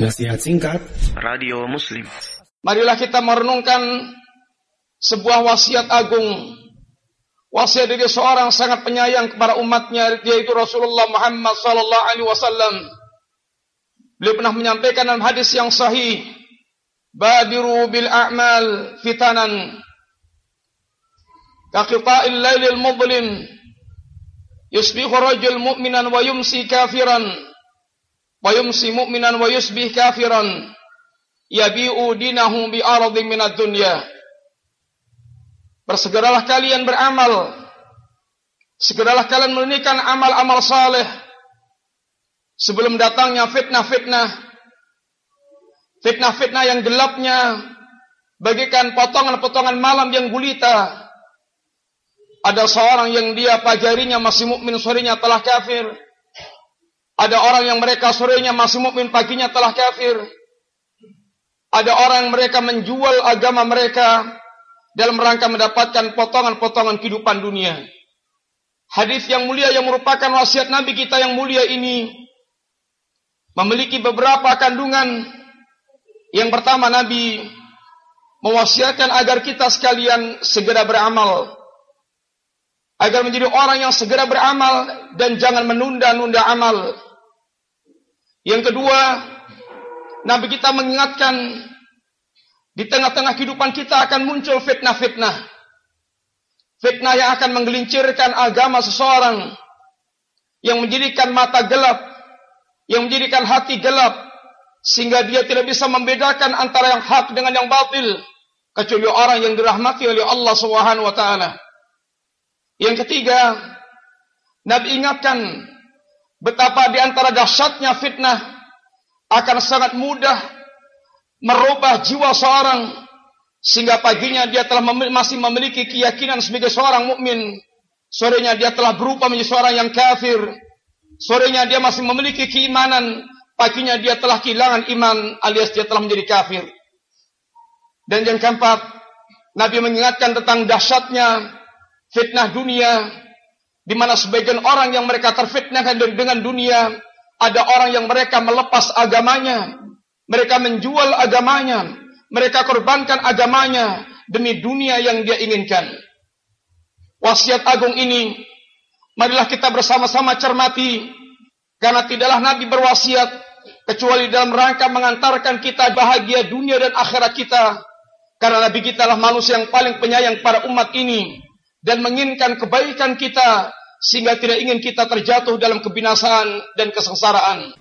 Nasihat singkat Radio Muslim. Marilah kita merenungkan sebuah wasiat agung. Wasiat dari seorang sangat penyayang kepada umatnya yaitu Rasulullah Muhammad sallallahu alaihi wasallam. Beliau pernah menyampaikan dalam hadis yang sahih, "Badiru bil a'mal fitanan." Kaqita'il lailil mudlim yusbihu rajul mu'minan wa yumsi kafiran wa yumsi mu'minan wa yusbih kafiran. Yabi'u dinahu bi aradin minad dunya. Bersegeralah kalian beramal. Segeralah kalian menunaikan amal-amal saleh. Sebelum datangnya fitnah-fitnah. Fitnah-fitnah yang gelapnya. Bagikan potongan-potongan malam yang gulita. Ada seorang yang dia pagi harinya masih mukmin sorenya telah kafir ada orang yang mereka sorenya masih mukmin, paginya telah kafir. Ada orang yang mereka menjual agama mereka dalam rangka mendapatkan potongan-potongan kehidupan dunia. Hadis yang mulia yang merupakan wasiat Nabi kita yang mulia ini memiliki beberapa kandungan. Yang pertama Nabi mewasiatkan agar kita sekalian segera beramal. Agar menjadi orang yang segera beramal dan jangan menunda-nunda amal. Yang kedua, Nabi kita mengingatkan di tengah-tengah kehidupan kita akan muncul fitnah-fitnah. Fitnah yang akan menggelincirkan agama seseorang yang menjadikan mata gelap, yang menjadikan hati gelap sehingga dia tidak bisa membedakan antara yang hak dengan yang batil kecuali orang yang dirahmati oleh Allah Subhanahu wa taala. Yang ketiga, Nabi ingatkan betapa di antara dahsyatnya fitnah akan sangat mudah merubah jiwa seorang sehingga paginya dia telah mem masih memiliki keyakinan sebagai seorang mukmin. Sorenya dia telah berubah menjadi seorang yang kafir. Sorenya dia masih memiliki keimanan. Paginya dia telah kehilangan iman alias dia telah menjadi kafir. Dan yang keempat Nabi mengingatkan tentang dahsyatnya fitnah dunia di mana sebagian orang yang mereka terfitnahkan dengan dunia, ada orang yang mereka melepas agamanya, mereka menjual agamanya, mereka korbankan agamanya demi dunia yang dia inginkan. Wasiat agung ini, marilah kita bersama-sama cermati, karena tidaklah Nabi berwasiat kecuali dalam rangka mengantarkan kita bahagia dunia dan akhirat kita, karena Nabi kita adalah manusia yang paling penyayang pada umat ini dan menginginkan kebaikan kita sehingga tidak ingin kita terjatuh dalam kebinasaan dan kesengsaraan.